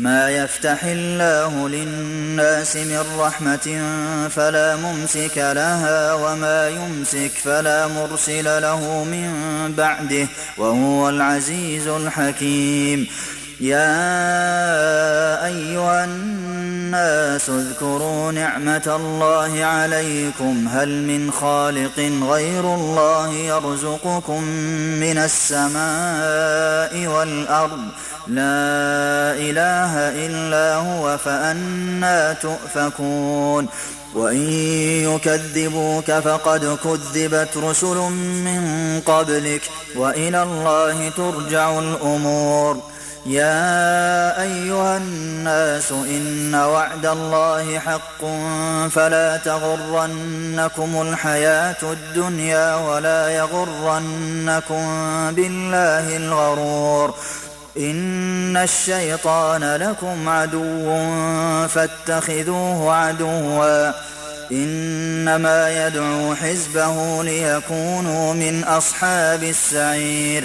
ما يفتح الله للناس من رحمة فلا ممسك لها وما يمسك فلا مرسل له من بعده وهو العزيز الحكيم. يا أيها الناس اذكروا نعمة الله عليكم. هل من خالق غير الله يرزقكم من السماء والأرض؟ لا إله إلا هو فأنا تؤفكون. وإن يكذبوك فقد كذبت رسل من قبلك. وإلى الله ترجع الأمور. يا أيها الناس إن وعد الله حق فلا تغرنكم الحياة الدنيا ولا يغرنكم بالله الغرور إن الشيطان لكم عدو فاتخذوه عدوا إنما يدعو حزبه ليكونوا من أصحاب السعير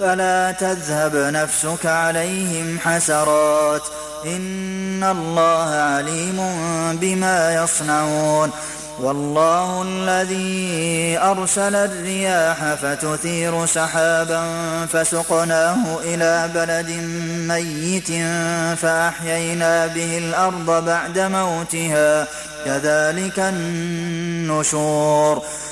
فلا تذهب نفسك عليهم حسرات إن الله عليم بما يصنعون والله الذي أرسل الرياح فتثير سحابا فسقناه إلى بلد ميت فأحيينا به الأرض بعد موتها كذلك النشور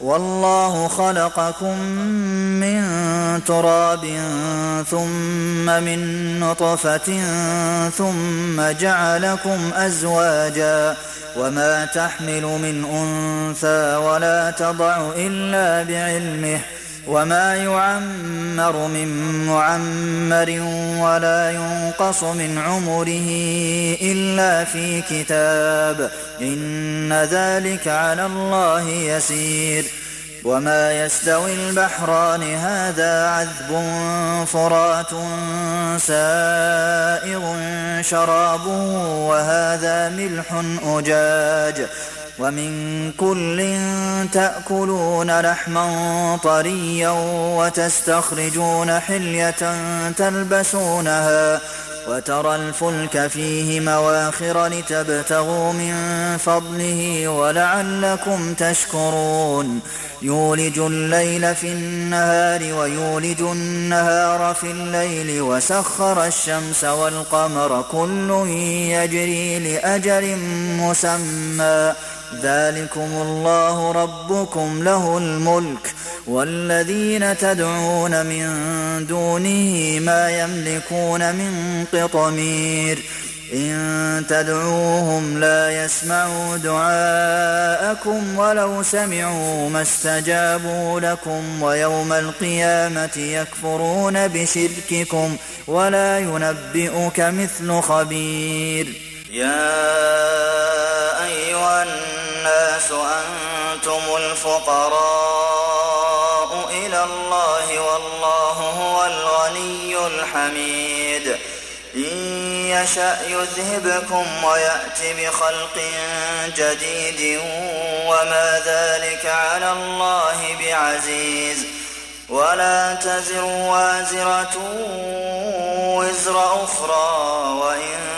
والله خلقكم من تراب ثم من نطفة ثم جعلكم أزواجا وما تحمل من أنثى ولا تضع إلا بعلمه وما يعمر من معمر ولا ينقص من عمره إلا في كتاب إن ذلك على الله يسير وما يستوي البحران هذا عذب فرات سائغ شرابه وهذا ملح أجاج ومن كل تأكلون لحما طريا وتستخرجون حلية تلبسونها وترى الفلك فيه مواخر لتبتغوا من فضله ولعلكم تشكرون. يولج الليل في النهار ويولج النهار في الليل وسخر الشمس والقمر كل يجري لأجل مسمى. ذلكم الله ربكم له الملك والذين تدعون من دونه ما يملكون من قطمير إن تدعوهم لا يسمعوا دعاءكم ولو سمعوا ما استجابوا لكم ويوم القيامة يكفرون بشرككم ولا ينبئك مثل خبير. يا الناس أنتم الفقراء إلى الله والله هو الغني الحميد. إن يشأ يذهبكم ويأت بخلق جديد وما ذلك على الله بعزيز. ولا تزر وازرة وزر أخرى وإن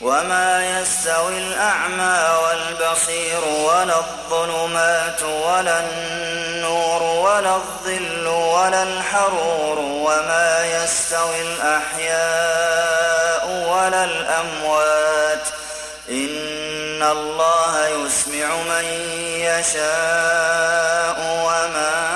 وما يستوي الأعمى والبصير ولا الظلمات ولا النور ولا الظل ولا الحرور وما يستوي الأحياء ولا الأموات إن الله يسمع من يشاء وما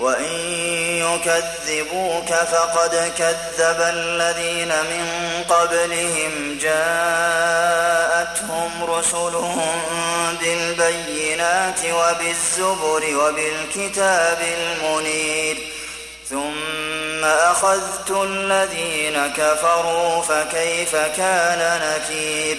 وإن يكذبوك فقد كذب الذين من قبلهم. جاءتهم رسلهم بالبينات وبالزبر وبالكتاب المنير. ثم أخذت الذين كفروا فكيف كان نكير؟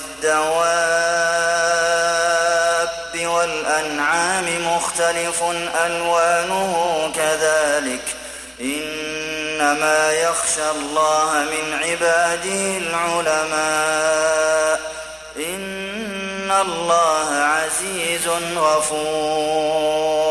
والدواب والأنعام مختلف ألوانه كذلك إنما يخشى الله من عباده العلماء إن الله عزيز غفور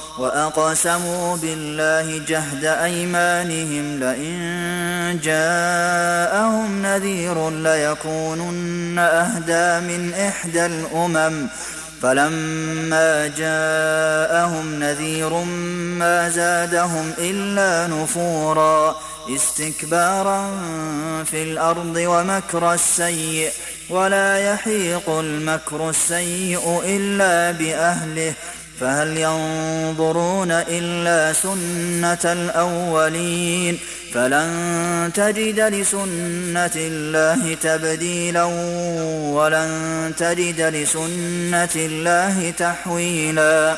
وأقسموا بالله جهد أيمانهم لئن جاءهم نذير ليكونن أهدى من إحدى الأمم. فلما جاءهم نذير ما زادهم إلا نفورا. استكبارا في الأرض ومكر السيء. ولا يحيق المكر السيء إلا بأهله. فهل ينظرون إلا سنة الأولين فلن تجد لسنة الله تبديلا ولن تجد لسنة الله تحويلا